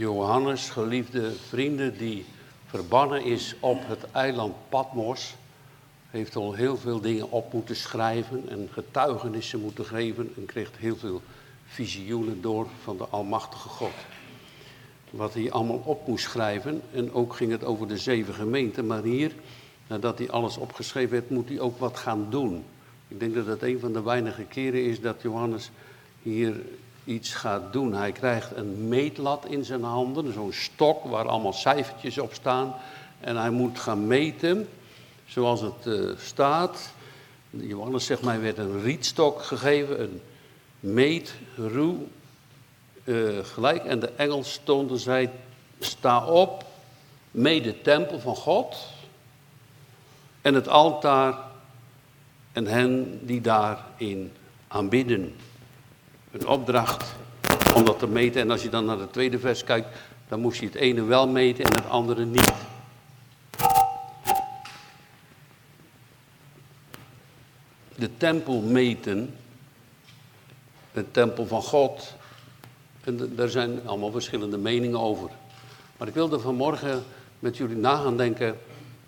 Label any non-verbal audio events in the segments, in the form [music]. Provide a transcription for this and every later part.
Johannes, geliefde vrienden, die verbannen is op het eiland Patmos, heeft al heel veel dingen op moeten schrijven en getuigenissen moeten geven en kreeg heel veel visioenen door van de Almachtige God. Wat hij allemaal op moest schrijven en ook ging het over de zeven gemeenten, maar hier, nadat hij alles opgeschreven heeft, moet hij ook wat gaan doen. Ik denk dat het een van de weinige keren is dat Johannes hier iets gaat doen. Hij krijgt een meetlat in zijn handen, zo'n stok waar allemaal cijfertjes op staan. En hij moet gaan meten, zoals het uh, staat. Johannes zegt mij werd een rietstok gegeven, een meetroe uh, gelijk. En de engel stonden zij, sta op, mee de tempel van God en het altaar en hen die daarin aanbidden een opdracht om dat te meten. En als je dan naar het tweede vers kijkt, dan moest je het ene wel meten en het andere niet. De tempel meten, de tempel van God, en daar zijn allemaal verschillende meningen over. Maar ik wilde vanmorgen met jullie na gaan denken,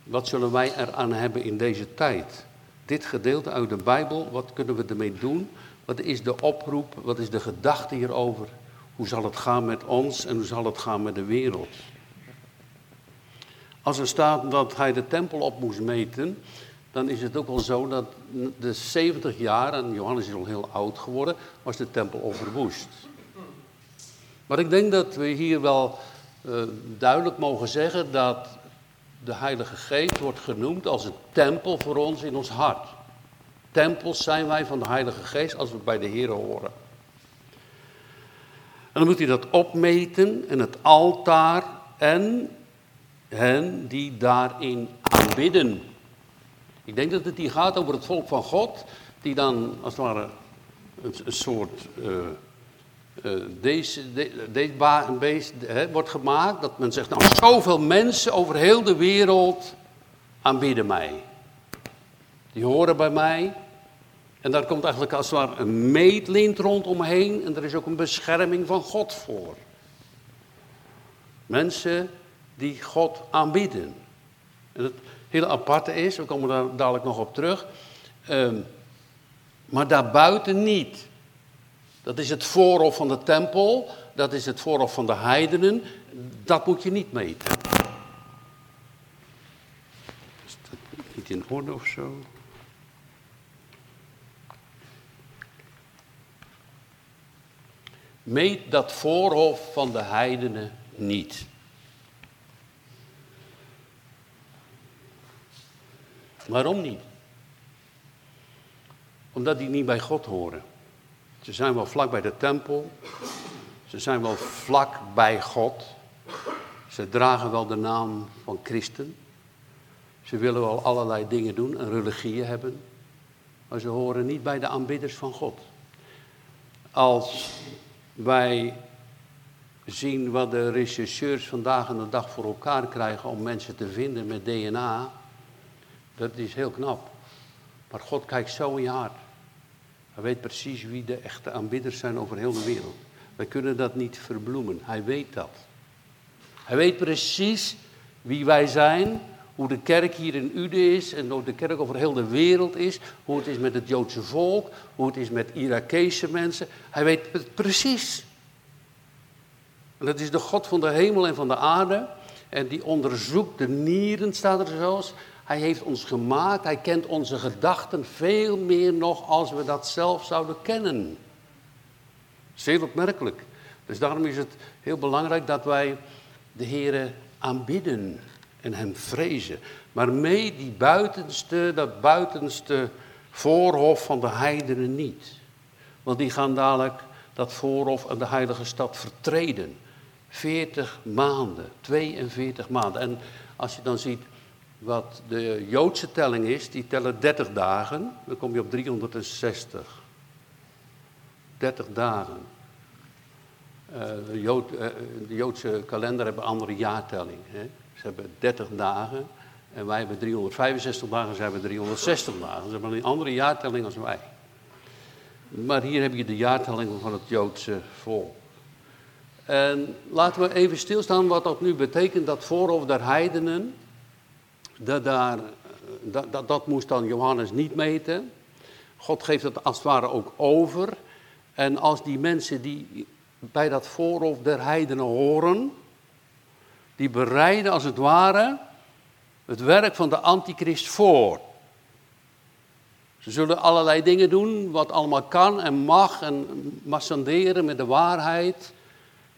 wat zullen wij eraan hebben in deze tijd? Dit gedeelte uit de Bijbel, wat kunnen we ermee doen? Wat is de oproep? Wat is de gedachte hierover? Hoe zal het gaan met ons en hoe zal het gaan met de wereld? Als er staat dat hij de tempel op moest meten, dan is het ook wel zo dat de 70 jaar, en Johannes is al heel oud geworden, was de tempel overwoest. Maar ik denk dat we hier wel uh, duidelijk mogen zeggen dat de Heilige Geest wordt genoemd als een tempel voor ons in ons hart. Tempels zijn wij van de Heilige Geest als we bij de Heer horen. En dan moet hij dat opmeten en het altaar en hen die daarin aanbidden. Ik denk dat het hier gaat over het volk van God, die dan als het ware een, soort uh, uh, deze, de, deze beest wordt gemaakt. Dat men zegt, nou zoveel mensen over heel de wereld aanbidden mij. Die horen bij mij. En daar komt eigenlijk als het ware een meetlint rondomheen. En er is ook een bescherming van God voor. Mensen die God aanbieden. En het hele aparte is, we komen daar dadelijk nog op terug. Uh, maar daarbuiten niet. Dat is het voorhof van de tempel. Dat is het voorhof van de heidenen. Dat moet je niet meten. Is dat niet in orde of zo? Meet dat voorhof van de heidenen niet. Waarom niet? Omdat die niet bij God horen. Ze zijn wel vlak bij de tempel. Ze zijn wel vlak bij God. Ze dragen wel de naam van christen. Ze willen wel allerlei dingen doen en religieën hebben. Maar ze horen niet bij de aanbidders van God. Als wij zien wat de rechercheurs vandaag en de dag voor elkaar krijgen om mensen te vinden met DNA. Dat is heel knap. Maar God kijkt zo in je hart. Hij weet precies wie de echte aanbidders zijn over heel de wereld. Wij kunnen dat niet verbloemen. Hij weet dat. Hij weet precies wie wij zijn, hoe de kerk hier in Ude is en hoe de kerk over heel de wereld is, hoe het is met het Joodse volk, hoe het is met Irakese mensen. Hij weet het precies. En dat is de God van de hemel en van de aarde. En die onderzoekt de nieren, staat er zelfs. Hij heeft ons gemaakt, hij kent onze gedachten veel meer nog als we dat zelf zouden kennen. Heel opmerkelijk. Dus daarom is het heel belangrijk dat wij de Heer aanbidden en hem vrezen. Maar mee die buitenste, dat buitenste voorhof van de heidenen niet. Want die gaan dadelijk dat voorhof en de heilige stad vertreden. 40 maanden, 42 maanden. En als je dan ziet wat de Joodse telling is, die tellen 30 dagen, dan kom je op 360. 30 dagen. Uh, de, Jood, uh, de, Joodse kalender hebben andere jaartelling. Hè? Ze hebben 30 dagen en wij hebben 365 dagen, ze hebben 360 dagen. Ze hebben een andere jaartelling als wij. Maar hier heb je de jaartelling van het Joodse volk. En laten we even stilstaan wat dat nu betekent, dat voorhof der heidenen. Dat, daar, dat, dat, dat moest dan Johannes niet meten. God geeft het als het ware ook over. En als die mensen die bij dat voorhof der heidenen horen, die bereiden als het ware het werk van de antichrist voor. Ze zullen allerlei dingen doen, wat allemaal kan en mag, en massanderen met de waarheid.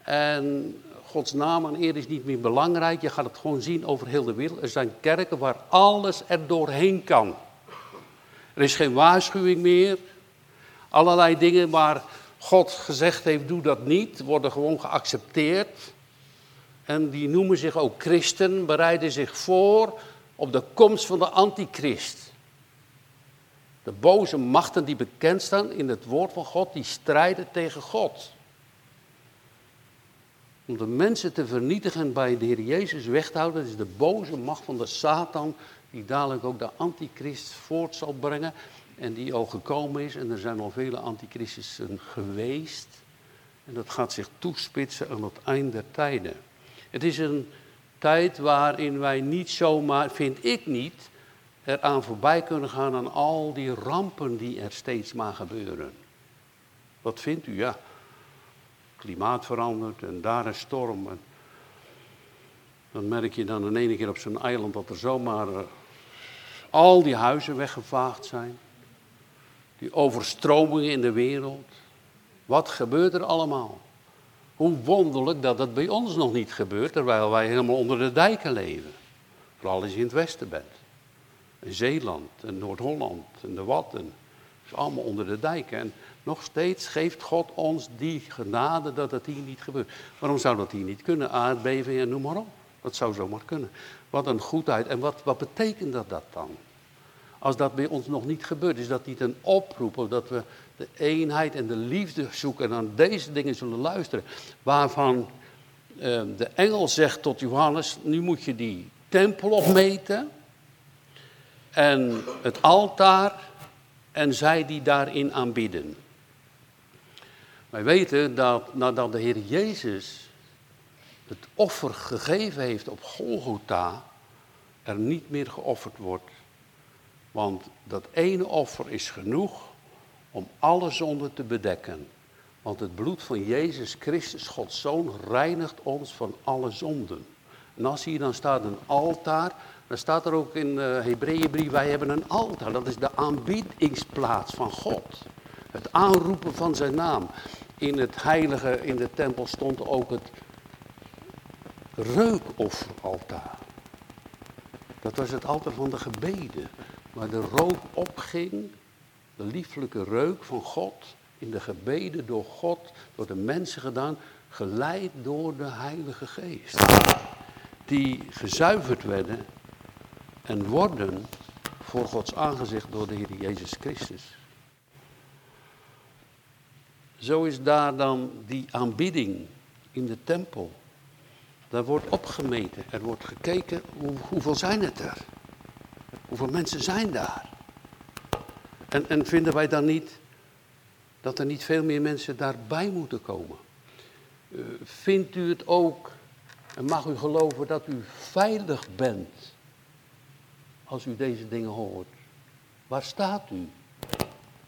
En Gods naam en eer is niet meer belangrijk. Je gaat het gewoon zien over heel de wereld. Er zijn kerken waar alles er doorheen kan. Er is geen waarschuwing meer. Allerlei dingen waar God gezegd heeft, doe dat niet, worden gewoon geaccepteerd. En die noemen zich ook christen, bereiden zich voor op de komst van de antichrist. De boze machten die bekend staan in het woord van God, die strijden tegen God. Om de mensen te vernietigen en bij de Heer Jezus weg te houden, dat is de boze macht van de Satan, die dadelijk ook de antichrist voort zal brengen. En die al gekomen is, en er zijn al vele antichristen geweest. En dat gaat zich toespitsen aan het eind der tijden. Het is een tijd waarin wij niet zomaar, vind ik niet, eraan voorbij kunnen gaan aan al die rampen die er steeds maar gebeuren. Wat vindt u? Ja, klimaat verandert en daar een storm. Dan merk je dan in ene keer op zo'n eiland dat er zomaar uh, al die huizen weggevaagd zijn. Die overstromingen in de wereld. Wat gebeurt er allemaal? Hoe wonderlijk dat dat bij ons nog niet gebeurt, terwijl wij helemaal onder de dijken leven. Vooral als je in het westen bent. In Zeeland en Noord-Holland en de Watten. Dat is allemaal onder de dijken. En nog steeds geeft God ons die genade dat het hier niet gebeurt. Waarom zou dat hier niet kunnen? Aardbeving en noem maar op. Dat zou zomaar kunnen. Wat een goedheid. En wat, wat betekent dat, dat dan? Als dat bij ons nog niet gebeurt, is dat niet een oproep dat we de eenheid en de liefde zoeken en aan deze dingen zullen luisteren. Waarvan uh, de engel zegt tot Johannes, nu moet je die tempel opmeten en het altaar en zij die daarin aanbieden. Wij weten dat nadat de Heer Jezus het offer gegeven heeft op Golgotha, er niet meer geofferd wordt. Want dat ene offer is genoeg om alle zonden te bedekken. Want het bloed van Jezus Christus, Gods Zoon, reinigt ons van alle zonden. En als hier dan staat een altaar, dan staat er ook in de Hebreeënbrief, wij hebben een altaar. Dat is de aanbiedingsplaats van God. Het aanroepen van zijn naam. In het heilige, in de tempel stond ook het reukofferaltaar. Dat was het altaar van de gebeden. Waar de rook opging de lieflijke reuk van God in de gebeden door God, door de mensen gedaan, geleid door de Heilige Geest. Die gezuiverd werden en worden voor Gods aangezicht door de Heer Jezus Christus. Zo is daar dan die aanbidding in de tempel. Daar wordt opgemeten, er wordt gekeken hoe, hoeveel zijn het er? Hoeveel mensen zijn daar? En, en vinden wij dan niet dat er niet veel meer mensen daarbij moeten komen? Uh, vindt u het ook, en mag u geloven dat u veilig bent als u deze dingen hoort? Waar staat u?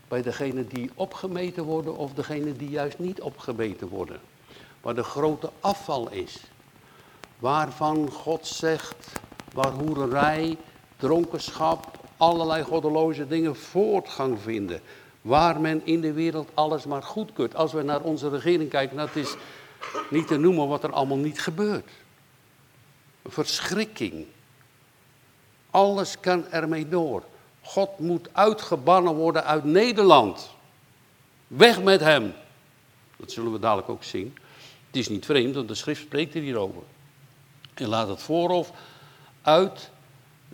Bij degenen die opgemeten worden of degenen die juist niet opgemeten worden? Waar de grote afval is. Waarvan God zegt, waar hoererij, dronkenschap, allerlei goddeloze dingen voortgang vinden. Waar men in de wereld alles maar goedkeurt. Als we naar onze regering kijken, dat is niet te noemen wat er allemaal niet gebeurt. Verschrikking. Alles kan ermee door. God moet uitgebannen worden uit Nederland. Weg met hem. Dat zullen we dadelijk ook zien. Het is niet vreemd, want de schrift spreekt er hierover. En laat het voorhof uit,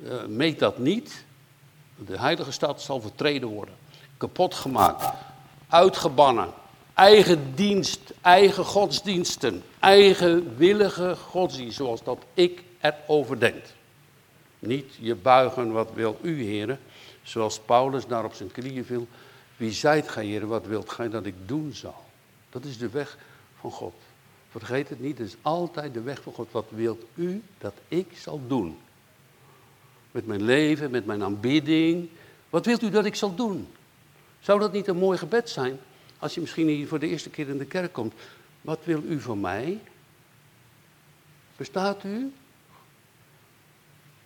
uh, meet dat niet, de heilige stad zal vertreden worden, kapot gemaakt, uitgebannen, eigen dienst, eigen godsdiensten, eigen willige godsdienst, zoals dat ik erover denk. Niet je buigen, wat wil u, heren, zoals Paulus daar op zijn knieën viel. Wie zijt gij, heren, wat wilt gij dat ik doen zal? Dat is de weg van God. Vergeet het niet, het is altijd de weg van God. Wat wilt u dat ik zal doen? Met mijn leven, met mijn aanbidding. Wat wilt u dat ik zal doen? Zou dat niet een mooi gebed zijn? Als je misschien hier voor de eerste keer in de kerk komt. Wat wil u van mij? Bestaat u?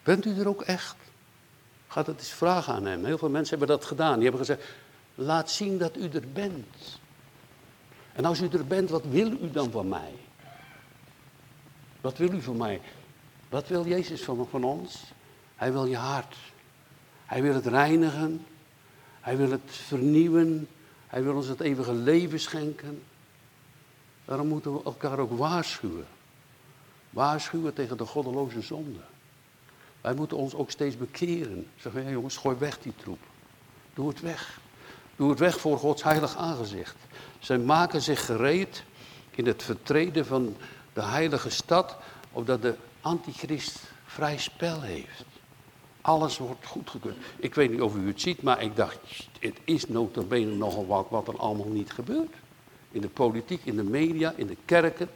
Bent u er ook echt? Ga dat eens vragen aan hem. Heel veel mensen hebben dat gedaan. Die hebben gezegd, laat zien dat u er bent. En als u er bent, wat wil u dan van mij? Wat wil u van mij? Wat wil Jezus van, van ons? Hij wil je hart. Hij wil het reinigen. Hij wil het vernieuwen. Hij wil ons het eeuwige leven schenken. Daarom moeten we elkaar ook waarschuwen. Waarschuwen tegen de goddeloze zonde. Wij moeten ons ook steeds bekeren. Zeggen, ja jongens, gooi weg die troep. Doe het weg. Doe het weg voor Gods heilig aangezicht. Zij maken zich gereed in het vertreden van de heilige stad, opdat de antichrist vrij spel heeft. Alles wordt goedgekeurd. Ik weet niet of u het ziet, maar ik dacht, het is notabene nogal wat wat er allemaal niet gebeurt. In de politiek, in de media, in de kerken.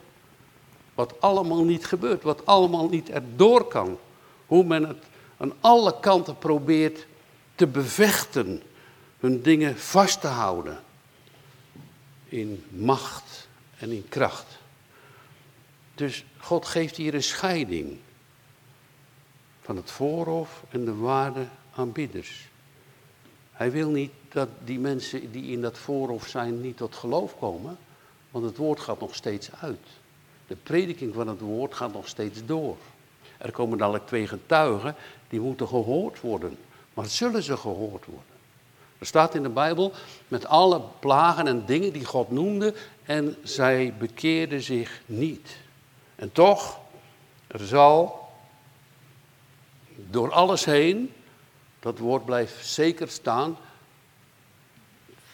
Wat allemaal niet gebeurt, wat allemaal niet erdoor kan. Hoe men het aan alle kanten probeert te bevechten, hun dingen vast te houden. In macht en in kracht. Dus God geeft hier een scheiding van het voorhof en de waarde aanbidders. Hij wil niet dat die mensen die in dat voorhof zijn niet tot geloof komen, want het woord gaat nog steeds uit. De prediking van het woord gaat nog steeds door. Er komen dadelijk twee getuigen, die moeten gehoord worden. Maar zullen ze gehoord worden? Er staat in de Bijbel met alle plagen en dingen die God noemde en zij bekeerden zich niet. En toch, er zal door alles heen, dat woord blijft zeker staan,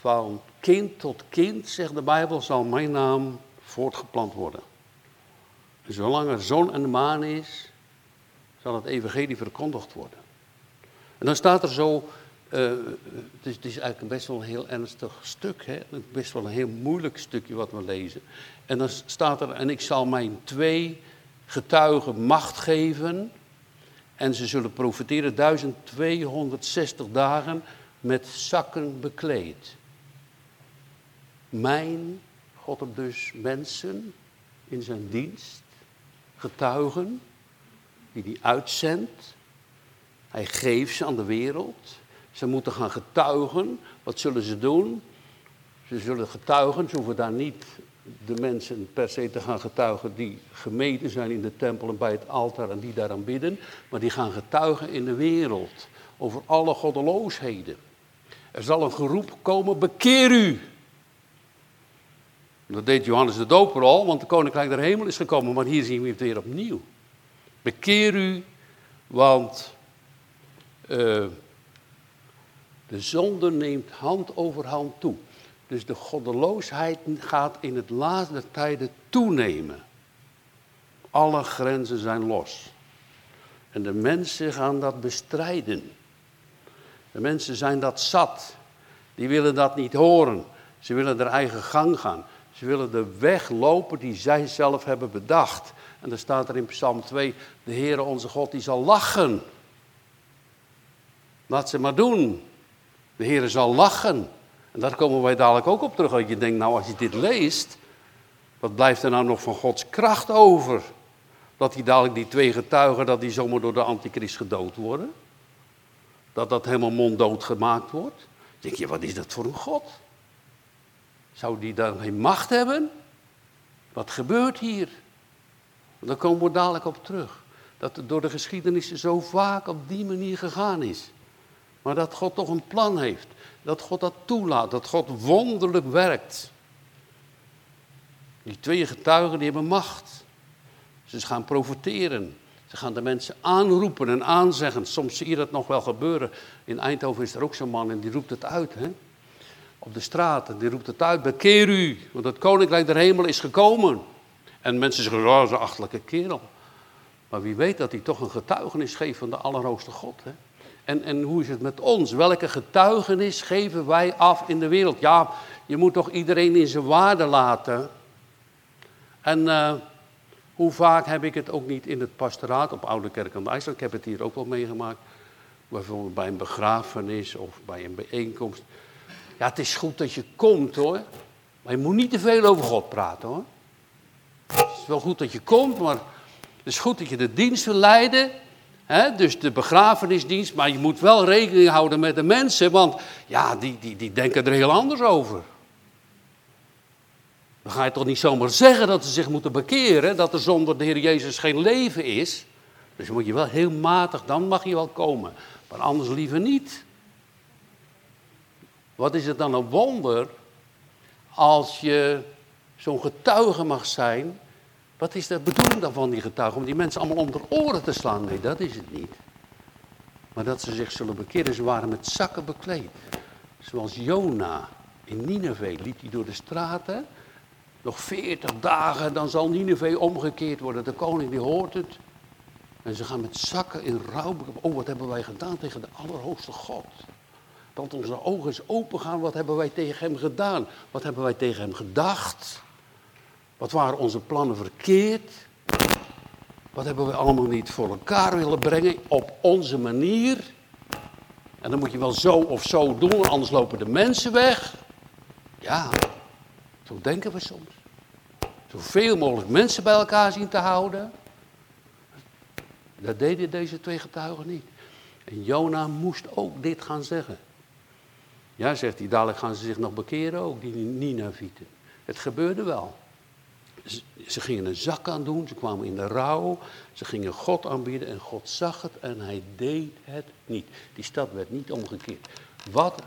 van kind tot kind, zegt de Bijbel, zal mijn naam voortgeplant worden. En zolang er zon en maan is, zal het evangelie verkondigd worden. En dan staat er zo, uh, het, is, het, is, eigenlijk best wel een heel ernstig stuk, hè? best wel een heel moeilijk stukje wat we lezen. En dan staat er, en ik zal mijn twee getuigen macht geven en ze zullen profiteren 1260 dagen met zakken bekleed. Mijn, God op dus mensen in zijn dienst, getuigen, die hij uitzendt. Hij geeft ze aan de wereld. Ze moeten gaan getuigen. Wat zullen ze doen? Ze zullen getuigen. Ze hoeven daar niet de mensen per se te gaan getuigen die gemeten zijn in de tempel en bij het altaar en die daaraan bidden. Maar die gaan getuigen in de wereld over alle goddeloosheden. Er zal een geroep komen, bekeer u. Dat deed Johannes de Doper al, want de koninkrijk der hemel is gekomen. Maar hier zien we het weer opnieuw. Bekeer u, want uh, de zonde neemt hand over hand toe. Dus de goddeloosheid gaat in het laatste tijden toenemen. Alle grenzen zijn los. En de mensen gaan dat bestrijden. De mensen zijn dat zat. Die willen dat niet horen. Ze willen hun eigen gang gaan. Ze willen de weg lopen die zij zelf hebben bedacht. En dan staat er in Psalm 2, de Heere onze God die zal lachen. Laat ze maar doen. De Heere zal lachen. En daar komen wij dadelijk ook op terug. Dat je denkt, nou als je dit leest, wat blijft er nou nog van Gods kracht over? Dat die dadelijk die twee getuigen, dat die zomaar door de antichrist gedood worden? Dat dat helemaal monddood gemaakt wordt? Dan denk je, wat is dat voor een God? Zou die dan geen macht hebben? Wat gebeurt hier? Daar komen we dadelijk op terug. Dat het door de geschiedenis zo vaak op die manier gegaan is. Maar dat God toch een plan heeft. Dat God dat toelaat. Dat God wonderlijk werkt. Die twee getuigen die hebben macht. Ze gaan profiteren. Ze gaan de mensen aanroepen en aanzeggen. Soms zie je dat nog wel gebeuren. In Eindhoven is er ook zo'n man en die roept het uit. Hè? Op de straat en die roept het uit. Bekeer u, want het koninkrijk der hemel is gekomen. En mensen zeggen, oh, een achtelijke kerel. Maar wie weet dat hij toch een getuigenis geeft van de Allerhoogste God. Hè? En, en hoe is het met ons? Welke getuigenis geven wij af in de wereld? Ja, je moet toch iedereen in zijn waarde laten. En eh, hoe vaak heb ik het ook niet in het pastoraat op Oude Kerk aan de IJsland. Ik heb het hier ook wel meegemaakt. Bijvoorbeeld bij een begrafenis of bij een bijeenkomst. Ja, het is goed dat je komt hoor. Maar je moet niet te veel over God praten hoor. Het is wel goed dat je komt, maar het is goed dat je de dienst leiden. Dus de begrafenisdienst, maar je moet wel rekening houden met de mensen, want ja, die, die, die denken er heel anders over. Dan ga je toch niet zomaar zeggen dat ze zich moeten bekeren, dat er zonder de Heer Jezus geen leven is. Dus moet je wel heel matig, dan mag je wel komen. Maar anders liever niet. Wat is het dan een wonder als je zo'n getuige mag zijn. Wat is de bedoeling dan van die getuige? Om die mensen allemaal onder oren te slaan? Nee, dat is het niet. Maar dat ze zich zullen bekeren. Ze waren met zakken bekleed. Zoals Jona in Nineveh liep hij door de straten. Nog veertig dagen, dan zal Nineveh omgekeerd worden. De koning die hoort het. En ze gaan met zakken in rouw. Oh, wat hebben wij gedaan tegen de Allerhoogste God? Dat onze ogen eens open gaan. Wat hebben wij tegen hem gedaan? Wat hebben wij tegen hem gedacht? Wat waren onze plannen verkeerd? Wat hebben we allemaal niet voor elkaar willen brengen op onze manier? En dan moet je wel zo of zo doen, anders lopen de mensen weg. Ja, zo denken we soms. Zoveel mogelijk mensen bij elkaar zien te houden. Dat deden deze twee getuigen niet. En Jona moest ook dit gaan zeggen. Ja, zegt hij, dadelijk gaan ze zich nog bekeren ook, die Ninavieten. Het gebeurde wel. Ze gingen een zak aan doen, ze kwamen in de rouw, ze gingen God aanbieden en God zag het en hij deed het niet. Die stad werd niet omgekeerd. Wat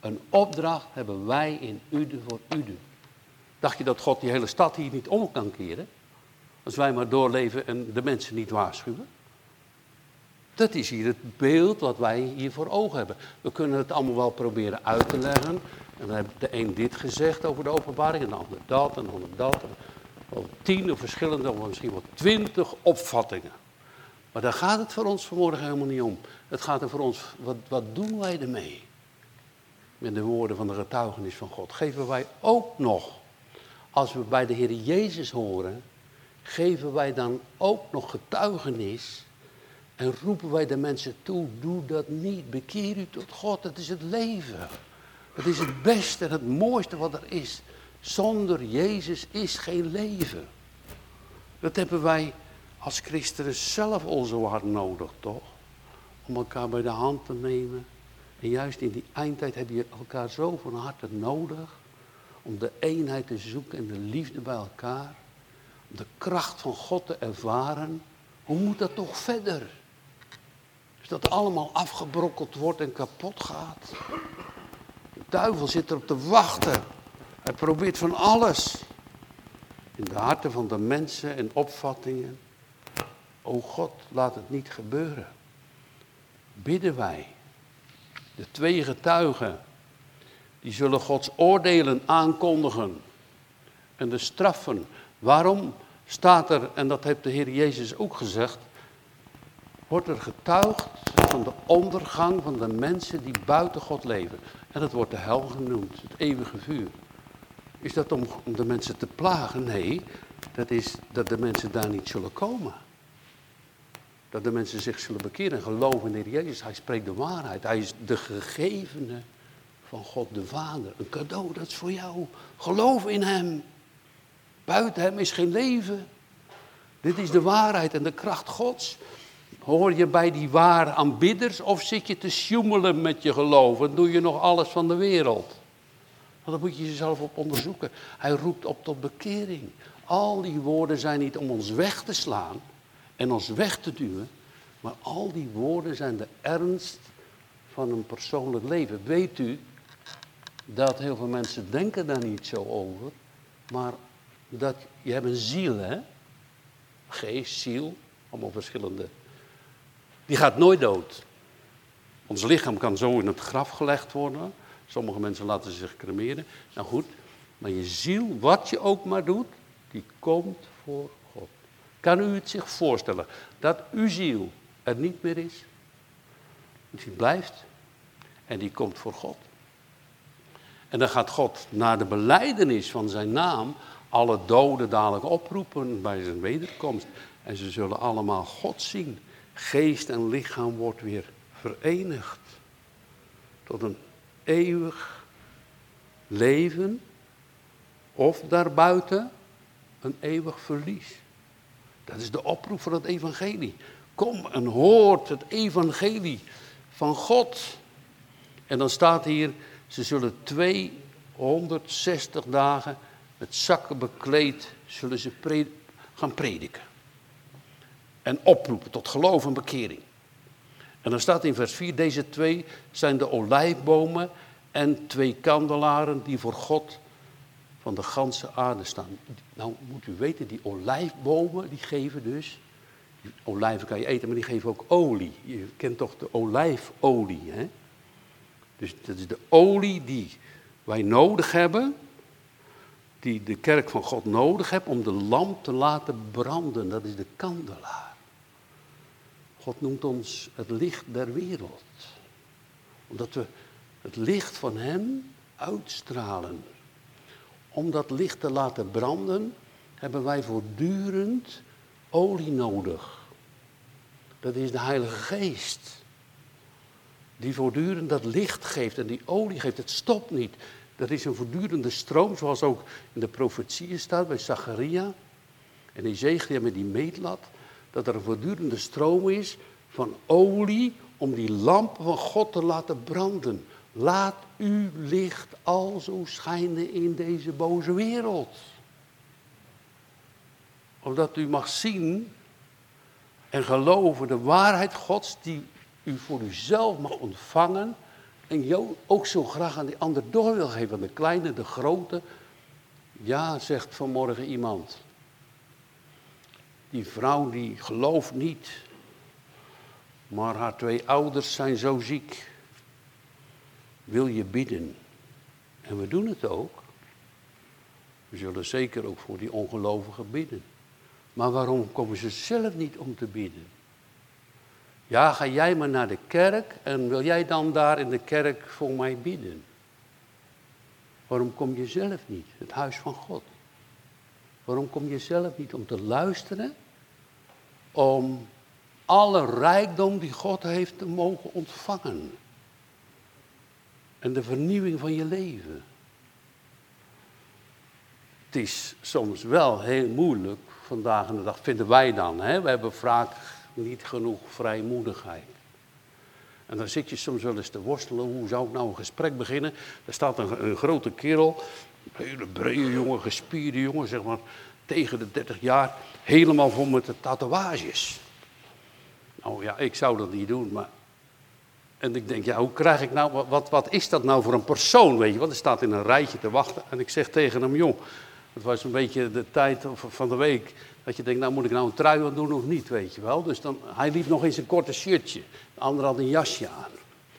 een opdracht hebben wij in Uden voor Uden. Dacht je dat God die hele stad hier niet om kan keren? Als wij maar doorleven en de mensen niet waarschuwen? Dat is hier het beeld wat wij hier voor ogen hebben. We kunnen het allemaal wel proberen uit te leggen. En dan heeft de een dit gezegd over de openbaring, en de ander dat, en de ander dat. Wel tien verschillende, of misschien wel twintig opvattingen. Maar daar gaat het voor ons vanmorgen helemaal niet om. Het gaat er voor ons, wat, wat doen wij ermee? Met de woorden van de getuigenis van God. Geven wij ook nog, als we bij de Heer Jezus horen, geven wij dan ook nog getuigenis en roepen wij de mensen toe, doe dat niet. Bekeer u tot God, dat is het leven. Het is het beste en het mooiste wat er is. Zonder Jezus is geen leven. Dat hebben wij als christenen zelf al zo hard nodig, toch? Om elkaar bij de hand te nemen. En juist in die eindtijd heb je elkaar zo van harte nodig. Om de eenheid te zoeken en de liefde bij elkaar. Om de kracht van God te ervaren. Hoe moet dat toch verder? dat allemaal afgebrokkeld wordt en kapot gaat. De duivel zit erop te wachten. Hij probeert van alles. In de harten van de mensen en opvattingen. O God, laat het niet gebeuren. Bidden wij. De twee getuigen. Die zullen Gods oordelen aankondigen. En de straffen. Waarom staat er, en dat heeft de Heer Jezus ook gezegd wordt er getuigd van de ondergang van de mensen die buiten God leven. En dat wordt de hel genoemd, het eeuwige vuur. Is dat om, de mensen te plagen? Nee, dat is dat de mensen daar niet zullen komen. Dat de mensen zich zullen bekeren en geloven in Jezus. Hij spreekt de waarheid. Hij is de gegevene van God de Vader. Een cadeau, dat is voor jou. Geloof in Hem. Buiten Hem is geen leven. Dit is de waarheid en de kracht Gods. Hoor je bij die ware aanbidders of zit je te sjoemelen met je geloof en doe je nog alles van de wereld? Dan moet je jezelf op onderzoeken. Hij roept op tot bekering. Al die woorden zijn niet om ons weg te slaan en ons weg te duwen, maar al die woorden zijn de ernst van een persoonlijk leven. Weet u dat heel veel mensen denken daar niet zo over, maar dat je hebt een ziel, hè? Geest, ziel, allemaal verschillende die gaat nooit dood. Ons lichaam kan zo in het graf gelegd worden. Sommige mensen laten zich cremeren. Nou goed, maar je ziel, wat je ook maar doet, die komt voor God. Kan u het zich voorstellen dat uw ziel er niet meer is? Die blijft en die komt voor God. En dan gaat God naar de beleidenis van zijn naam alle doden dadelijk oproepen bij zijn wederkomst. En ze zullen allemaal God zien. Geest en lichaam wordt weer verenigd. Tot een eeuwig leven. Of daarbuiten een eeuwig verlies. Dat is de oproep van het evangelie. Kom en hoort het evangelie van God. En dan staat hier, ze zullen 260 dagen met zakken bekleed, zullen ze gaan prediken. En oproepen tot geloof en bekering. En dan staat in vers 4, deze twee zijn de olijfbomen en twee kandelaren die voor God van de ganse aarde staan. Nou moet u weten, die olijfbomen die geven dus, olijven kan je eten, maar die geven ook olie. Je kent toch de olijfolie, hè? Dus dat is de olie die wij nodig hebben, die de kerk van God nodig heeft om de lamp te laten branden. Dat is de kandelaar. God noemt ons het licht der wereld. Omdat we het licht van Hem uitstralen. Om dat licht te laten branden, hebben wij voortdurend olie nodig. Dat is de Heilige Geest. Die voortdurend dat licht geeft en die olie geeft. Het stopt niet. Dat is een voortdurende stroom, zoals ook in de profetieën staat bij Zacharia en Ezekiel met die meetlat. Dat er een voortdurende stroom is van olie om die lampen van God te laten branden. Laat uw licht al zo schijnen in deze boze wereld. Omdat u mag zien en geloven de waarheid Gods die u voor uzelf mag ontvangen. En jou ook zo graag aan die ander door wil geven. De kleine, de grote. Ja, zegt vanmorgen iemand. Die vrouw die gelooft niet. Maar haar twee ouders zijn zo ziek wil je bidden. En we doen het ook. We zullen zeker ook voor die ongelovigen bidden. Maar waarom komen ze zelf niet om te bidden? Ja, ga jij maar naar de kerk en wil jij dan daar in de kerk voor mij bidden? Waarom kom je zelf niet, het huis van God? Waarom kom je zelf niet om te luisteren? Om alle rijkdom die God heeft te mogen ontvangen en de vernieuwing van je leven. Het is soms wel heel moeilijk vandaag en de dag, vinden wij dan. Hè? We hebben vaak niet genoeg vrijmoedigheid. En dan zit je soms wel eens te worstelen, hoe zou ik nou een gesprek beginnen? Er staat een, een grote kerel, een hele brede jongen, gespierde jongen, zeg maar, tegen de 30 jaar, helemaal vol met de tatoeages. Nou ja, ik zou dat niet doen, maar en ik denk, ja, hoe krijg ik nou, wat, wat is dat nou voor een persoon, weet je? Want er staat in een rijtje te wachten. En ik zeg tegen hem, joh, het was een beetje de tijd van de week dat je denkt, nou moet ik nou een trui aan doen of niet, weet je wel. Dus dan, hij liep nog eens een korte shirtje. De ander had een jasje aan.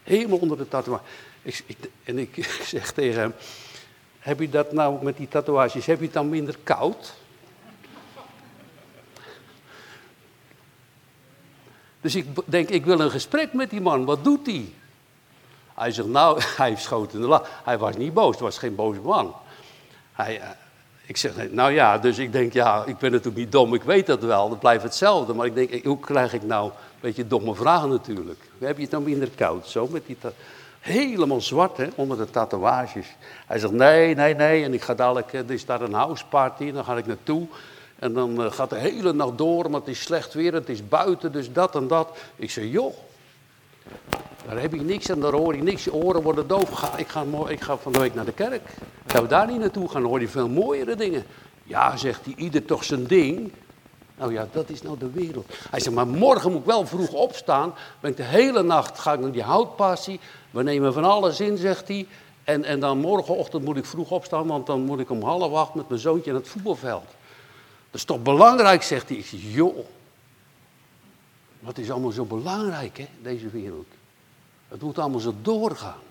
Helemaal onder de tatoeage. Ik, en ik [laughs] zeg tegen hem, heb je dat nou met die tatoeages, heb je het dan minder koud? Dus ik denk, ik wil een gesprek met die man. Wat doet hij? Hij zegt, nou, [laughs] hij schoot in de lach. Hij was niet boos, was geen boze man. Hij, eh, ik zeg, nou ja, dus ik denk, ja, ik ben natuurlijk niet dom, ik weet dat wel, dat blijft hetzelfde. Maar ik denk, hoe krijg ik nou, een beetje domme vragen natuurlijk. Heb je het dan minder koud, zo, met die... Helemaal zwart, hè, onder de tatoeages. Hij zegt, nee, nee, nee, en ik ga dadelijk, eh, er is daar een houseparty, dan ga ik naartoe. En dan eh, gaat de hele nacht door, maar het is slecht weer, het is buiten, dus dat en dat. Ik zeg, joh, daar heb je niks en daar hoor je niks. Je oren worden doof. Ik ga, ik ga van de week naar de kerk. Gaan we daar niet naartoe gaan, hoor je veel mooiere dingen. Ja, zegt hij, ieder toch zijn ding. Nou ja, dat is nou de wereld. Hij zegt, maar morgen moet ik wel vroeg opstaan. Ben ik de hele nacht, ga ik naar die houtpassie. We nemen van alles in, zegt hij. En, en dan morgenochtend moet ik vroeg opstaan, want dan moet ik om half acht met mijn zoontje naar het voetbalveld. Dat is toch belangrijk, zegt hij. Ik zeg, joh, wat is allemaal zo belangrijk, hè, deze wereld. Het moet allemaal zo doorgaan.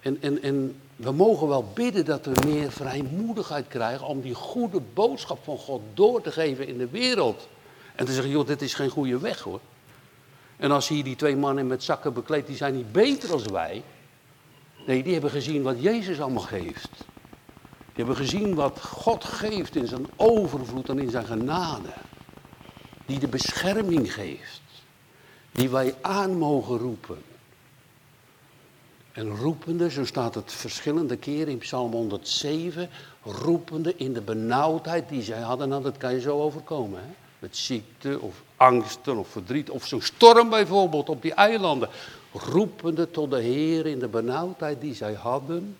En, en, en we mogen wel bidden dat we meer vrijmoedigheid krijgen om die goede boodschap van God door te geven in de wereld. En te zeggen, joh, dit is geen goede weg hoor. En als hier die twee mannen met zakken bekleed, die zijn niet beter als wij. Nee, die hebben gezien wat Jezus allemaal geeft. Die hebben gezien wat God geeft in zijn overvloed en in zijn genade. Die de bescherming geeft. Die wij aan mogen roepen. En roepende, zo staat het verschillende keren in Psalm 107, roepende in de benauwdheid die zij hadden, nou dat kan je zo overkomen. Hè? Met ziekte of angsten of verdriet of zo'n storm bijvoorbeeld op die eilanden. Roepende tot de Heer in de benauwdheid die zij hadden,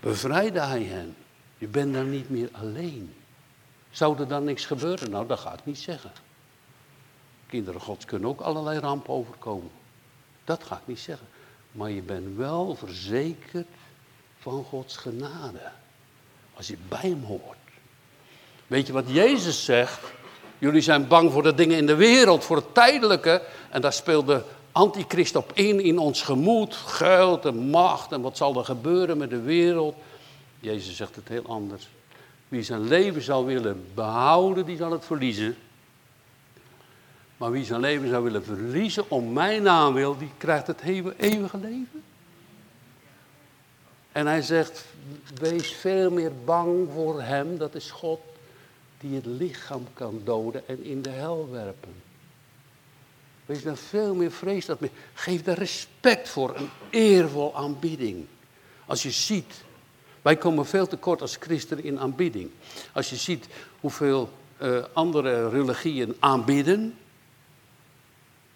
bevrijdde hij hen. Je bent dan niet meer alleen. Zou er dan niks gebeuren? Nou, dat ga ik niet zeggen. Kinderen gods kunnen ook allerlei rampen overkomen. Dat ga ik niet zeggen. Maar je bent wel verzekerd van Gods genade. Als je bij hem hoort. Weet je wat Jezus zegt? Jullie zijn bang voor de dingen in de wereld, voor het tijdelijke. En daar speelt de antichrist op in, in ons gemoed. Geld en macht en wat zal er gebeuren met de wereld. Jezus zegt het heel anders. Wie zijn leven zal willen behouden, die zal het verliezen. Maar wie zijn leven zou willen verliezen om mijn naam wil, die krijgt het eeuwige leven. En hij zegt, wees veel meer bang voor hem, dat is God, die het lichaam kan doden en in de hel werpen. Wees daar veel meer vrees dat. Geef daar respect voor, een eervol aanbidding. Als je ziet, wij komen veel te kort als christenen in aanbidding. Als je ziet hoeveel uh, andere religieën aanbidden,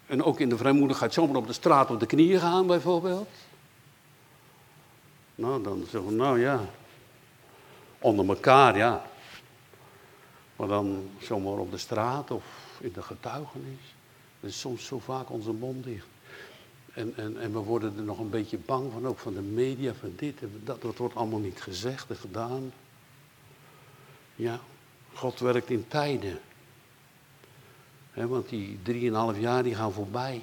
en ook in de vrijmoedigheid zomaar op de straat op de knieën gaan bijvoorbeeld. Nou, dan zeggen we, nou ja, onder elkaar, ja. Maar dan zomaar op de straat of in de getuigenis. Dat is soms zo vaak onze mond dicht. En, en, en we worden er nog een beetje bang van, ook van de media, van dit en dat. Dat wordt allemaal niet gezegd en gedaan. Ja, God werkt in tijden want die drieënhalf jaar die gaan voorbij.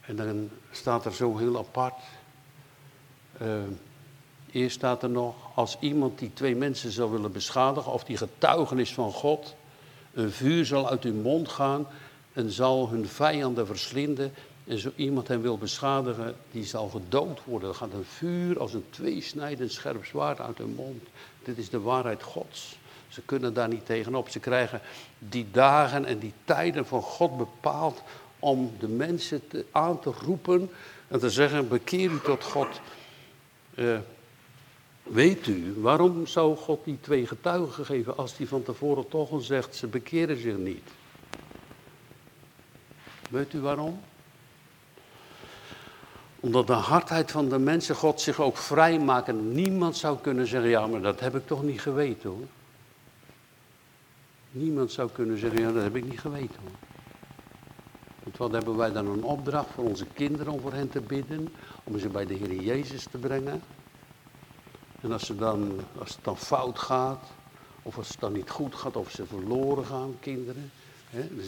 En dan staat er zo heel apart. Uh, eerst staat er nog, als iemand die twee mensen zou willen beschadigen, of die getuigenis van God, een vuur zal uit hun mond gaan en zal hun vijanden verslinden. En zo iemand hem wil beschadigen, die zal gedood worden. Er gaat een vuur als een tweesnijdend scherp zwaard uit hun mond. Dit is de waarheid Gods. Ze kunnen daar niet tegenop. Ze krijgen die dagen en die tijden van God bepaald om de mensen aan te roepen en te zeggen: bekeer u tot God. Uh, weet u, waarom zou God die twee getuigen geven als hij van tevoren toch al zegt: ze bekeren zich niet? Weet u waarom? Omdat de hardheid van de mensen God zich ook vrijmaken. Niemand zou kunnen zeggen: ja, maar dat heb ik toch niet geweten hoor. Niemand zou kunnen zeggen, ja dat heb ik niet geweten hoor. Want wat hebben wij dan een opdracht voor onze kinderen om voor hen te bidden, om ze bij de Heer Jezus te brengen. En als, ze dan, als het dan fout gaat, of als het dan niet goed gaat, of ze verloren gaan, kinderen.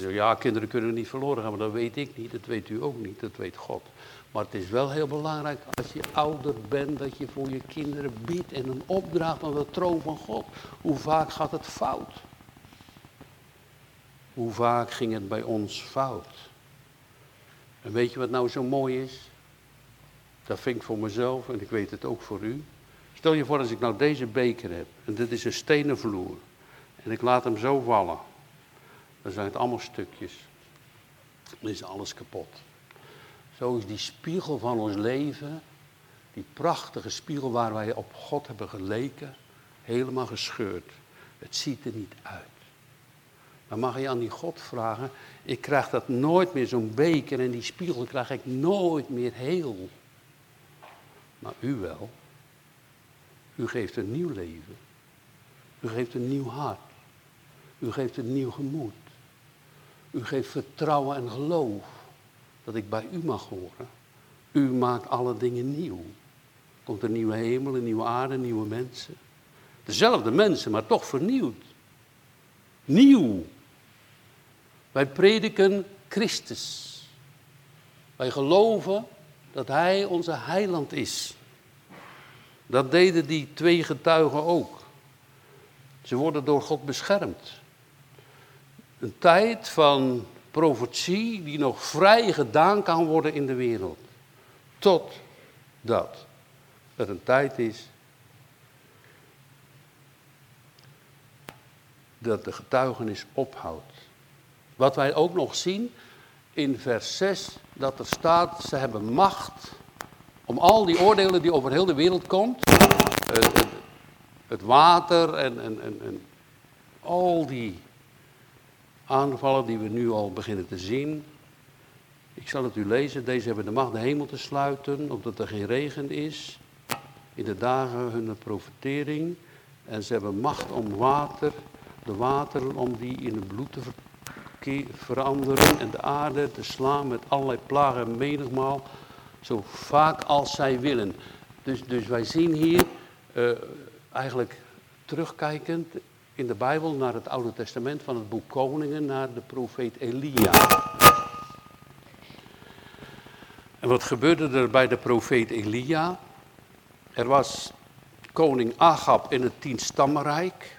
Ja, kinderen kunnen niet verloren gaan, maar dat weet ik niet, dat weet u ook niet, dat weet God. Maar het is wel heel belangrijk als je ouder bent, dat je voor je kinderen bidt en een opdracht aan de troon van God. Hoe vaak gaat het fout? Hoe vaak ging het bij ons fout? En weet je wat nou zo mooi is? Dat vind ik voor mezelf en ik weet het ook voor u. Stel je voor als ik nou deze beker heb en dit is een stenen vloer en ik laat hem zo vallen. Dan zijn het allemaal stukjes. Dan is alles kapot. Zo is die spiegel van ons leven, die prachtige spiegel waar wij op God hebben geleken, helemaal gescheurd. Het ziet er niet uit. Dan mag je aan die God vragen, ik krijg dat nooit meer, zo'n beker en die spiegel krijg ik nooit meer heel. Maar u wel. U geeft een nieuw leven. U geeft een nieuw hart. U geeft een nieuw gemoed. U geeft vertrouwen en geloof dat ik bij u mag horen. U maakt alle dingen nieuw. Komt een nieuwe hemel, een nieuwe aarde, nieuwe mensen. Dezelfde mensen, maar toch vernieuwd. Nieuw. Wij prediken Christus. Wij geloven dat Hij onze heiland is. Dat deden die twee getuigen ook. Ze worden door God beschermd. Een tijd van profetie die nog vrij gedaan kan worden in de wereld. Totdat het een tijd is dat de getuigenis ophoudt. Wat wij ook nog zien in vers 6, dat er staat, ze hebben macht om al die oordelen die over heel de wereld komt, het, het, water en, en, en al die aanvallen die we nu al beginnen te zien. Ik zal het u lezen. Deze hebben de macht de hemel te sluiten, omdat er geen regen is. In de dagen hun profetering. En ze hebben macht om water, de wateren, om die in het bloed te veranderen. En de aarde te slaan met allerlei plagen menigmaal. Zo vaak als zij willen. Dus, dus wij zien hier uh, eigenlijk terugkijkend in de Bijbel naar het Oude Testament van het boek Koningen naar de profeet Elia. En wat gebeurde er bij de profeet Elia? Er was koning Agab in het tienstammenrijk.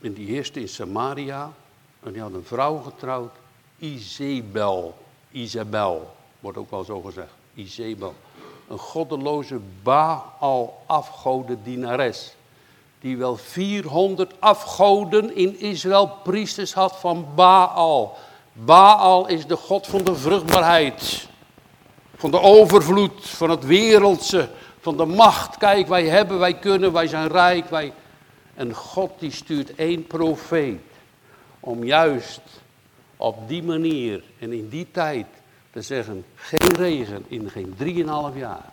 En die heerste in Samaria. En die had een vrouw getrouwd, Izebel. Isabel, wordt ook wel zo gezegd. Izebel. Een goddeloze Baal afgoden dienares die wel 400 afgoden in Israël priesters had van Baal. Baal is de god van de vruchtbaarheid, van de overvloed, van het wereldse, van de macht. Kijk, wij hebben, wij kunnen, wij zijn rijk. Wij... En God die stuurt één profeet om juist op die manier en in die tijd te zeggen, geen regen in geen drieënhalf jaar.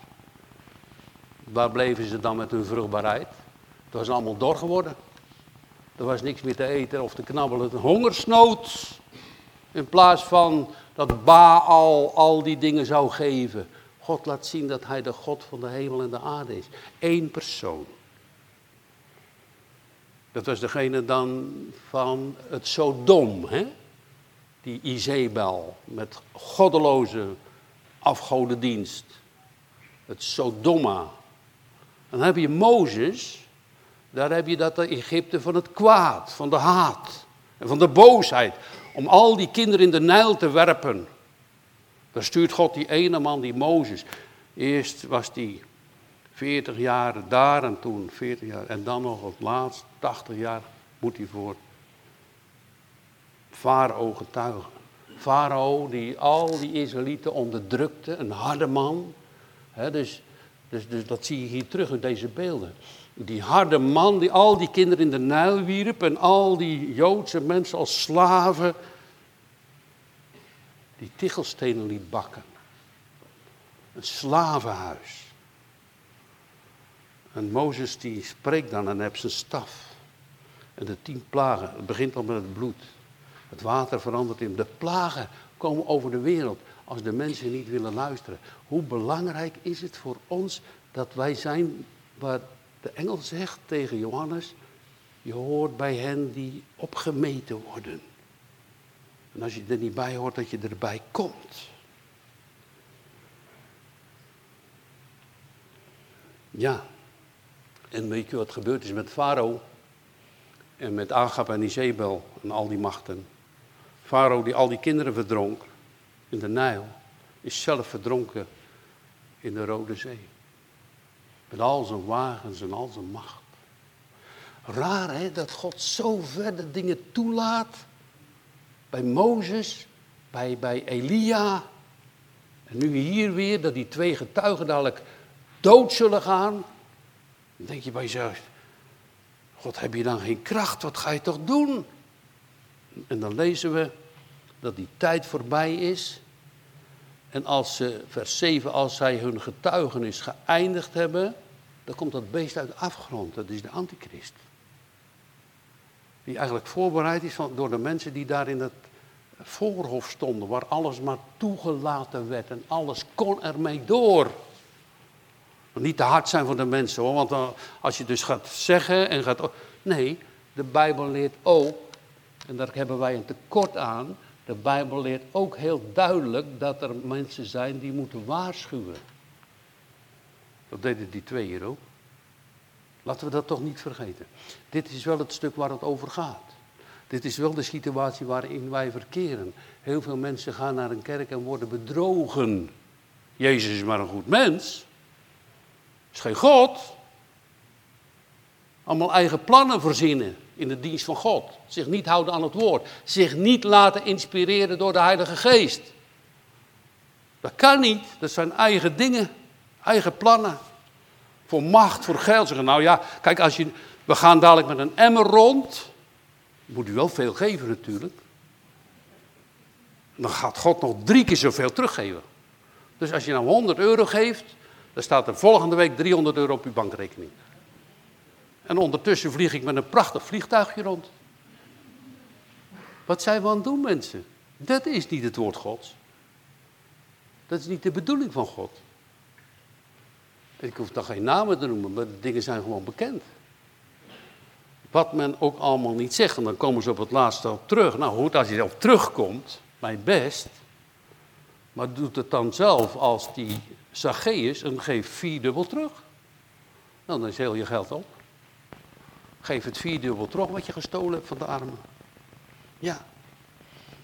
Waar bleven ze dan met hun vruchtbaarheid? Het was allemaal dor geworden. Er was niks meer te eten of te knabbelen. Een hongersnood. In plaats van dat Baal al die dingen zou geven. God laat zien dat hij de God van de hemel en de aarde is. Eén persoon. Dat was degene dan van het Sodom, hè? Die Izebel met goddeloze afgodendienst. Het Sodoma. Dan heb je Mozes, daar heb je dat Egypte van het kwaad, van de haat en van de boosheid. Om al die kinderen in de Nijl te werpen. Daar stuurt God die ene man, die Mozes. Eerst was die 40 jaar daar en toen 40 jaar. En dan nog het laatst, 80 jaar, moet hij voor Farao getuigen. Farao die al die Israëlieten onderdrukte, een harde man. dus, dus, dus dat zie je hier terug in deze beelden. Die harde man die al die kinderen in de Nijl wierp en al die Joodse mensen als slaven die tichelstenen liet bakken. Een slavenhuis. En Mozes die spreekt dan en heeft zijn staf. En de tien plagen, het begint al met het bloed. Het water verandert in. De plagen komen over de wereld als de mensen niet willen luisteren. Hoe belangrijk is het voor ons dat wij zijn waar de engel zegt tegen Johannes, je hoort bij hen die opgemeten worden. En als je er niet bij hoort, dat je erbij komt. Ja, en weet je wat gebeurd is met Farao? En met Agab en Izebel en al die machten. Farao die al die kinderen verdronk in de Nijl, is zelf verdronken in de Rode Zee. Met al zijn wagens en al zijn macht. Raar hè, dat God zo verder dingen toelaat. Bij Mozes, bij, bij Elia. En nu hier weer, dat die twee getuigen dadelijk dood zullen gaan. Dan denk je bij jezelf, God heb je dan geen kracht, wat ga je toch doen? En dan lezen we dat die tijd voorbij is. En als ze, vers 7, als zij hun getuigenis geëindigd hebben, dan komt dat beest uit de afgrond. Dat is de antichrist. Die eigenlijk voorbereid is van, door de mensen die daar in het voorhof stonden, waar alles maar toegelaten werd en alles kon ermee door. Niet te hard zijn voor de mensen hoor, want als je dus gaat zeggen en gaat. Nee, de Bijbel leert ook, en daar hebben wij een tekort aan, de Bijbel leert ook heel duidelijk dat er mensen zijn die moeten waarschuwen. Dat deden die twee hier ook. Laten we dat toch niet vergeten. Dit is wel het stuk waar het over gaat. Dit is wel de situatie waarin wij verkeren. Heel veel mensen gaan naar een kerk en worden bedrogen. Jezus is maar een goed mens. Is geen God. Allemaal eigen plannen verzinnen in de dienst van God. Zich niet houden aan het woord. Zich niet laten inspireren door de Heilige Geest. Dat kan niet. Dat zijn eigen dingen, eigen plannen. Voor macht, voor geld. Zeggen, nou ja, kijk, als je, we gaan dadelijk met een emmer rond. Moet u wel veel geven natuurlijk. Dan gaat God nog drie keer zoveel teruggeven. Dus als je nou 100 euro geeft, dan staat er volgende week 300 euro op uw bankrekening. En ondertussen vlieg ik met een prachtig vliegtuigje rond. Wat zijn we aan het doen, mensen? Dat is niet het woord Gods. Dat is niet de bedoeling van God. Ik hoef dan geen namen te noemen, maar de dingen zijn gewoon bekend. Wat men ook allemaal niet zegt, en dan komen ze op het laatste op terug. Nou goed, als je op terugkomt, mijn best. Maar doet het dan zelf als die Zacchaeus en geeft vierdubbel terug. Nou, dan is heel je geld op. Geef het vierdubbel terug wat je gestolen hebt van de armen. Ja.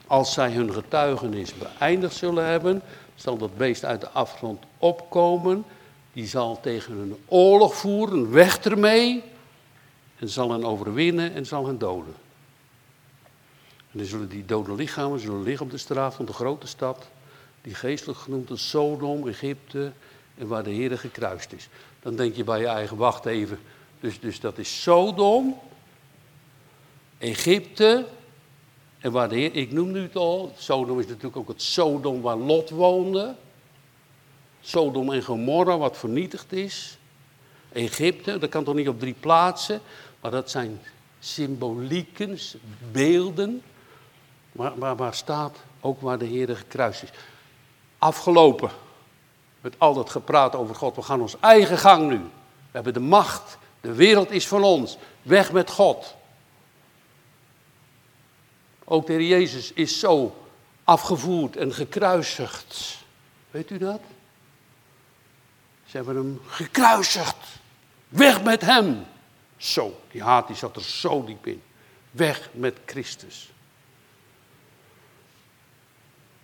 Als zij hun getuigenis beëindigd zullen hebben, zal dat beest uit de afgrond opkomen. Die zal tegen hun oorlog voeren, weg ermee. En zal hen overwinnen en zal hen doden. En dan zullen die dode lichamen zullen liggen op de straat van de grote stad. Die geestelijk genoemd is Sodom, Egypte en waar de Heer gekruist is. Dan denk je bij je eigen, wacht even. Dus, dus dat is Sodom, Egypte en waar de Heer, ik noem nu het al, Sodom is natuurlijk ook het Sodom waar Lot woonde. Sodom en Gomorra wat vernietigd is. Egypte, dat kan toch niet op drie plaatsen, maar dat zijn symbolieken, beelden, waar, waar, staat ook waar de Heer gekruist is. Afgelopen met al dat gepraat over God, we gaan ons eigen gang nu. We hebben de macht, de wereld is van ons, weg met God. Ook de Jezus is zo afgevoerd en gekruisigd. Weet u dat? Ze hebben hem gekruisigd. Weg met hem. Zo, die haat die zat er zo diep in. Weg met Christus.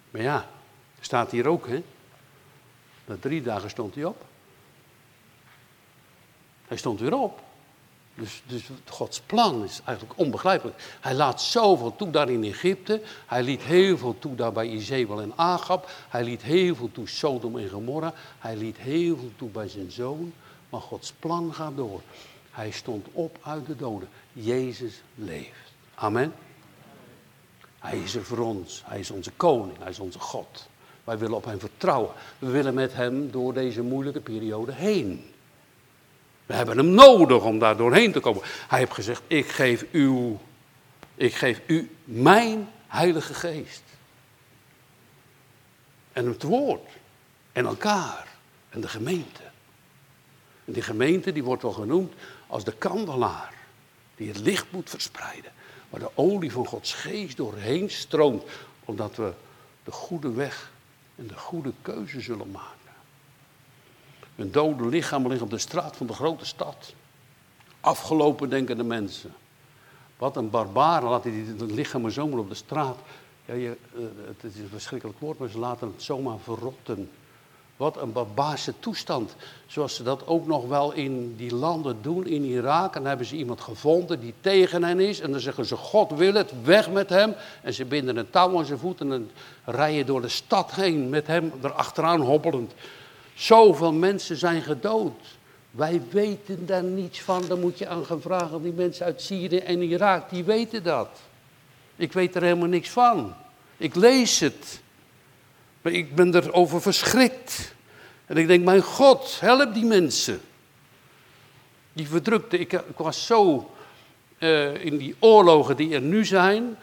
Maar ja, staat hier ook, hè? Na drie dagen stond hij op. Hij stond weer op. Dus, dus Gods plan is eigenlijk onbegrijpelijk. Hij laat zoveel toe daar in Egypte. Hij liet heel veel toe daar bij Izebel en Agab. Hij liet heel veel toe Sodom en Gomorra. Hij liet heel veel toe bij zijn zoon. Maar Gods plan gaat door. Hij stond op uit de doden. Jezus leeft. Amen. Hij is er voor ons. Hij is onze koning. Hij is onze God. Wij willen op hem vertrouwen. We willen met hem door deze moeilijke periode heen. We hebben hem nodig om daar doorheen te komen. Hij heeft gezegd, ik geef, u, ik geef u mijn heilige geest. En het woord. En elkaar. En de gemeente. En die gemeente die wordt wel genoemd als de kandelaar. Die het licht moet verspreiden. Waar de olie van Gods geest doorheen stroomt. Omdat we de goede weg en de goede keuze zullen maken. Een dode lichaam ligt op de straat van de grote stad. Afgelopen denken de mensen. Wat een barbaar, laat hij het lichaam zomaar op de straat. Ja, je, eh, het is een verschrikkelijk woord, maar ze laten het zomaar verrotten. Wat een barbaarse toestand. Zoals ze dat ook nog wel in die landen doen, in Irak. En dan hebben ze iemand gevonden die tegen hen is. En dan zeggen ze, God wil het, weg met hem. En ze binden een touw aan zijn voeten en rijden door de stad heen met hem erachteraan hobbelend. Zoveel mensen zijn gedood. Wij weten daar niets van. Dan moet je aan gaan vragen. Die mensen uit Syrië en Irak, die weten dat. Ik weet er helemaal niks van. Ik lees het. Maar ik ben erover verschrikt. En ik denk, mijn God, help die mensen. Die verdrukte, ik, ik was zo uh, in die oorlogen die er nu zijn,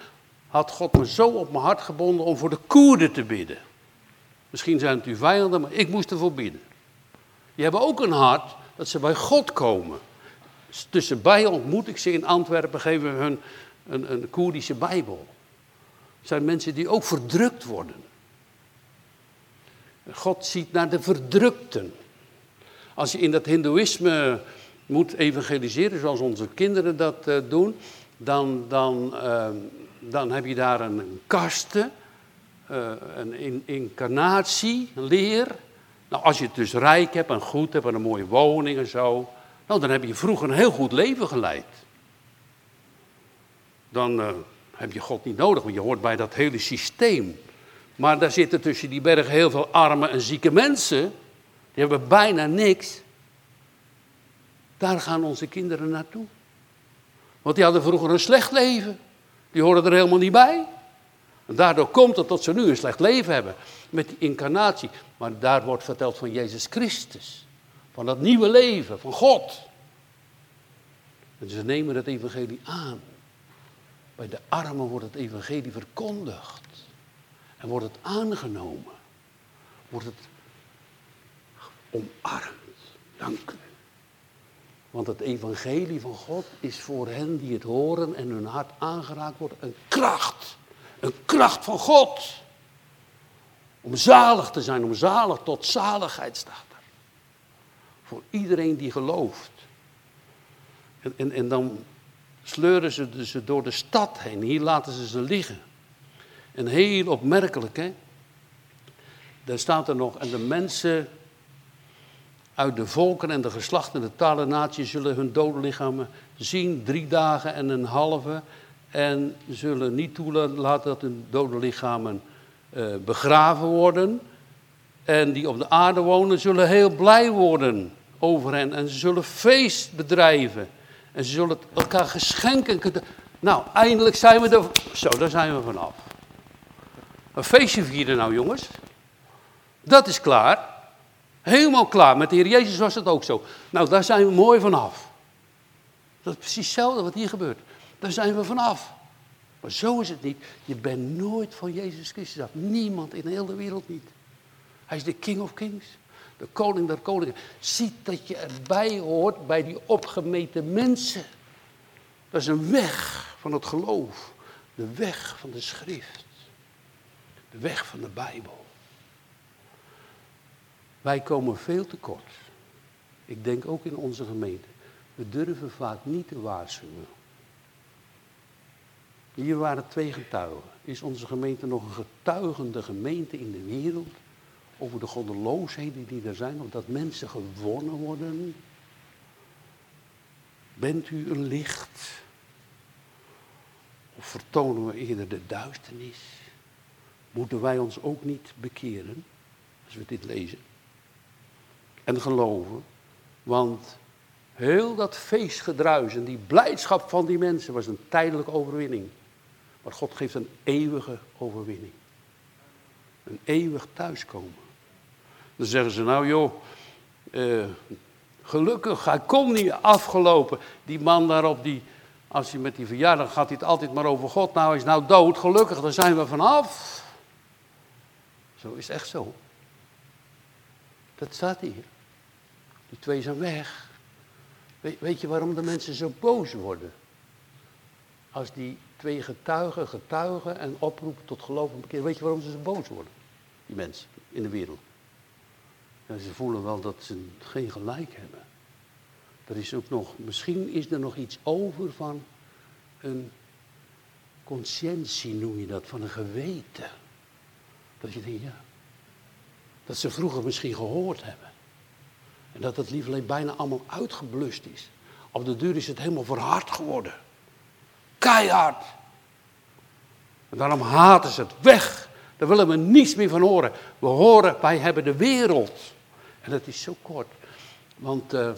had God me zo op mijn hart gebonden om voor de Koerden te bidden. Misschien zijn het uw vijanden, maar ik moest ervoor bidden. Die hebben ook een hart dat ze bij God komen. Tussenbij ontmoet ik ze in Antwerpen, geven we hun een, een Koerdische Bijbel. Het zijn mensen die ook verdrukt worden. God ziet naar de verdrukten. Als je in dat Hindoeïsme moet evangeliseren, zoals onze kinderen dat uh, doen, dan, dan, uh, dan heb je daar een kaste uh, een incarnatie, een leer. Nou, als je het dus rijk hebt en goed hebt en een mooie woning en zo, Nou, dan heb je vroeger een heel goed leven geleid. Dan uh, heb je God niet nodig, want je hoort bij dat hele systeem. Maar daar zitten tussen die bergen heel veel arme en zieke mensen. Die hebben bijna niks. Daar gaan onze kinderen naartoe. Want die hadden vroeger een slecht leven. Die horen er helemaal niet bij. En daardoor komt het dat ze nu een slecht leven hebben. Met die incarnatie. Maar daar wordt verteld van Jezus Christus. Van dat nieuwe leven, van God. En ze nemen het evangelie aan. Bij de armen wordt het evangelie verkondigd. En wordt het aangenomen. Wordt het omarmd. Dank u. Want het evangelie van God is voor hen die het horen en hun hart aangeraakt wordt een kracht. Een kracht van God. Om zalig te zijn, om zalig tot zaligheid staat er. Voor iedereen die gelooft. En, en, en dan sleuren ze ze door de stad heen. Hier laten ze ze liggen. En heel opmerkelijk, hè. Daar staat er nog, en de mensen uit de volken en de geslachten en de talen naties zullen hun dode lichamen zien, drie dagen en een halve. En zullen niet toelaten dat hun dode lichamen uh, begraven worden. En die op de aarde wonen zullen heel blij worden over hen. En ze zullen feest bedrijven. En ze zullen elkaar geschenken. Nou, eindelijk zijn we er. Zo, daar zijn we vanaf. Een feestje vieren nou, jongens. Dat is klaar. Helemaal klaar. Met de Heer Jezus was het ook zo. Nou, daar zijn we mooi vanaf. Dat is precies hetzelfde wat hier gebeurt. Daar zijn we vanaf. Maar zo is het niet. Je bent nooit van Jezus Christus af. Niemand in de hele wereld niet. Hij is de King of Kings. De koning der koningen. Ziet dat je erbij hoort bij die opgemeten mensen. Dat is een weg van het geloof. De weg van de schrift. De weg van de Bijbel. Wij komen veel te kort. Ik denk ook in onze gemeente. We durven vaak niet te waarschuwen. Hier waren twee getuigen. Is onze gemeente nog een getuigende gemeente in de wereld? Over de goddeloosheden die er zijn, of dat mensen gewonnen worden? Bent u een licht? Of vertonen we eerder de duisternis? Moeten wij ons ook niet bekeren als we dit lezen? En geloven. Want heel dat feestgedruis en die blijdschap van die mensen was een tijdelijke overwinning. Maar God geeft een eeuwige overwinning. Een eeuwig thuiskomen. Dan zeggen ze, nou joh, uh, gelukkig, hij komt niet afgelopen. Die man daarop, die, als hij met die verjaardag gaat, hij het altijd maar over God. Nou, hij is nou dood, gelukkig, daar zijn we vanaf. Zo is het echt zo. Dat staat hier. Die twee zijn weg. Weet je waarom de mensen zo boos worden? Als die twee getuigen, getuigen en oproepen tot geloof en. Weet je waarom ze zo boos worden? Die mensen in de wereld. Ze voelen wel dat ze geen gelijk hebben. Er is ook nog, misschien is er nog iets over van een conscientie, noem je dat, van een geweten. Dat je denkt, ja, dat ze vroeger misschien gehoord hebben. En dat het lieveling bijna allemaal uitgeblust is. Op de duur is het helemaal verhard geworden. Keihard. En daarom haten ze het weg. Daar willen we niets meer van horen. We horen, wij hebben de wereld. En dat is zo kort. Want uh,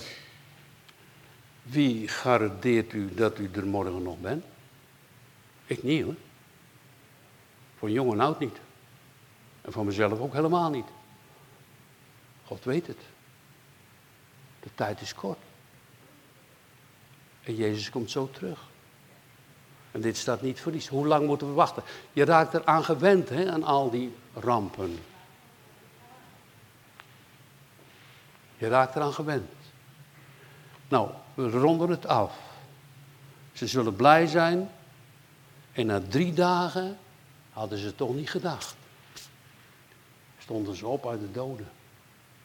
wie garandeert u dat u er morgen nog bent? Ik niet hoor. Voor jong en oud niet. En van mezelf ook helemaal niet. God weet het. De tijd is kort. En Jezus komt zo terug. En dit staat niet voor iets. Hoe lang moeten we wachten? Je raakt eraan gewend, hè, aan al die rampen. Je raakt eraan gewend. Nou, we ronden het af. Ze zullen blij zijn. En na drie dagen hadden ze toch niet gedacht. Stonden ze op uit de doden.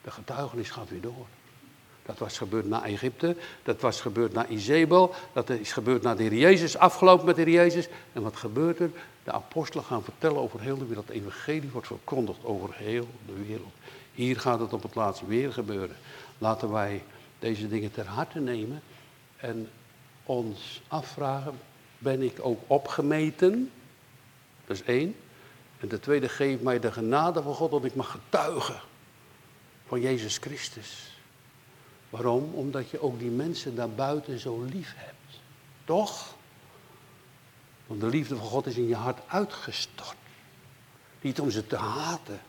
De getuigenis gaat weer door. Dat was gebeurd na Egypte, dat was gebeurd na Izebel, dat is gebeurd na de Heer Jezus, afgelopen met de Heer Jezus. En wat gebeurt er? De apostelen gaan vertellen over heel de wereld. Het evangelie wordt verkondigd over heel de wereld. Hier gaat het op het laatste weer gebeuren. Laten wij deze dingen ter harte nemen en ons afvragen, ben ik ook opgemeten? Dat is één. En de tweede, geef mij de genade van God dat ik mag getuigen van Jezus Christus. Waarom? Omdat je ook die mensen daarbuiten zo lief hebt. Toch? Want de liefde van God is in je hart uitgestort. Niet om ze te haten.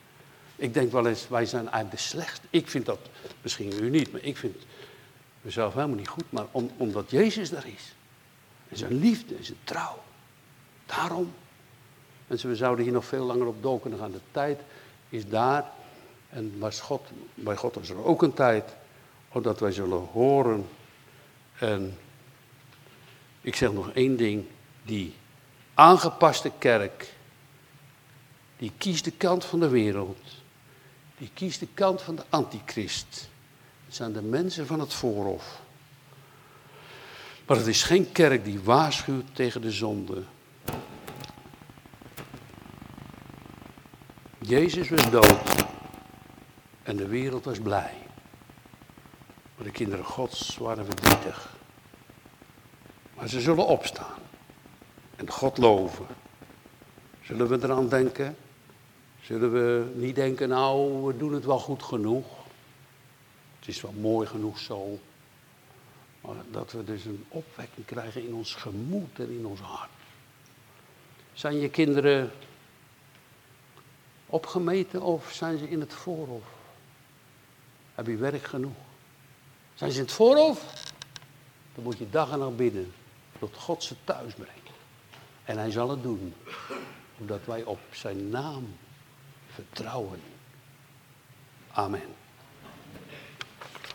Ik denk wel eens, wij zijn eigenlijk de slechtste. Ik vind dat, misschien u niet, maar ik vind mezelf helemaal niet goed. Maar omdat Jezus er is. En zijn liefde en zijn trouw. Daarom. Mensen, we zouden hier nog veel langer op door kunnen gaan. De tijd is daar. En was God, bij God was er ook een tijd. Omdat wij zullen horen. En ik zeg nog één ding. Die aangepaste kerk. Die kiest de kant van de wereld. Die kiest de kant van de antichrist. Het zijn de mensen van het voorhof. Maar het is geen kerk die waarschuwt tegen de zonde. Jezus was dood en de wereld was blij. Maar de kinderen Gods waren verdrietig. Maar ze zullen opstaan en God loven. Zullen we eraan denken? Zullen we niet denken, nou, we doen het wel goed genoeg. Het is wel mooi genoeg zo. Maar dat we dus een opwekking krijgen in ons gemoed en in ons hart. Zijn je kinderen opgemeten of zijn ze in het voorhof? Heb je werk genoeg? Zijn ze in het voorhof? Dan moet je dag en nacht. Tot God ze thuis brengt. En hij zal het doen. Omdat wij op zijn naam vertrouwen. Amen.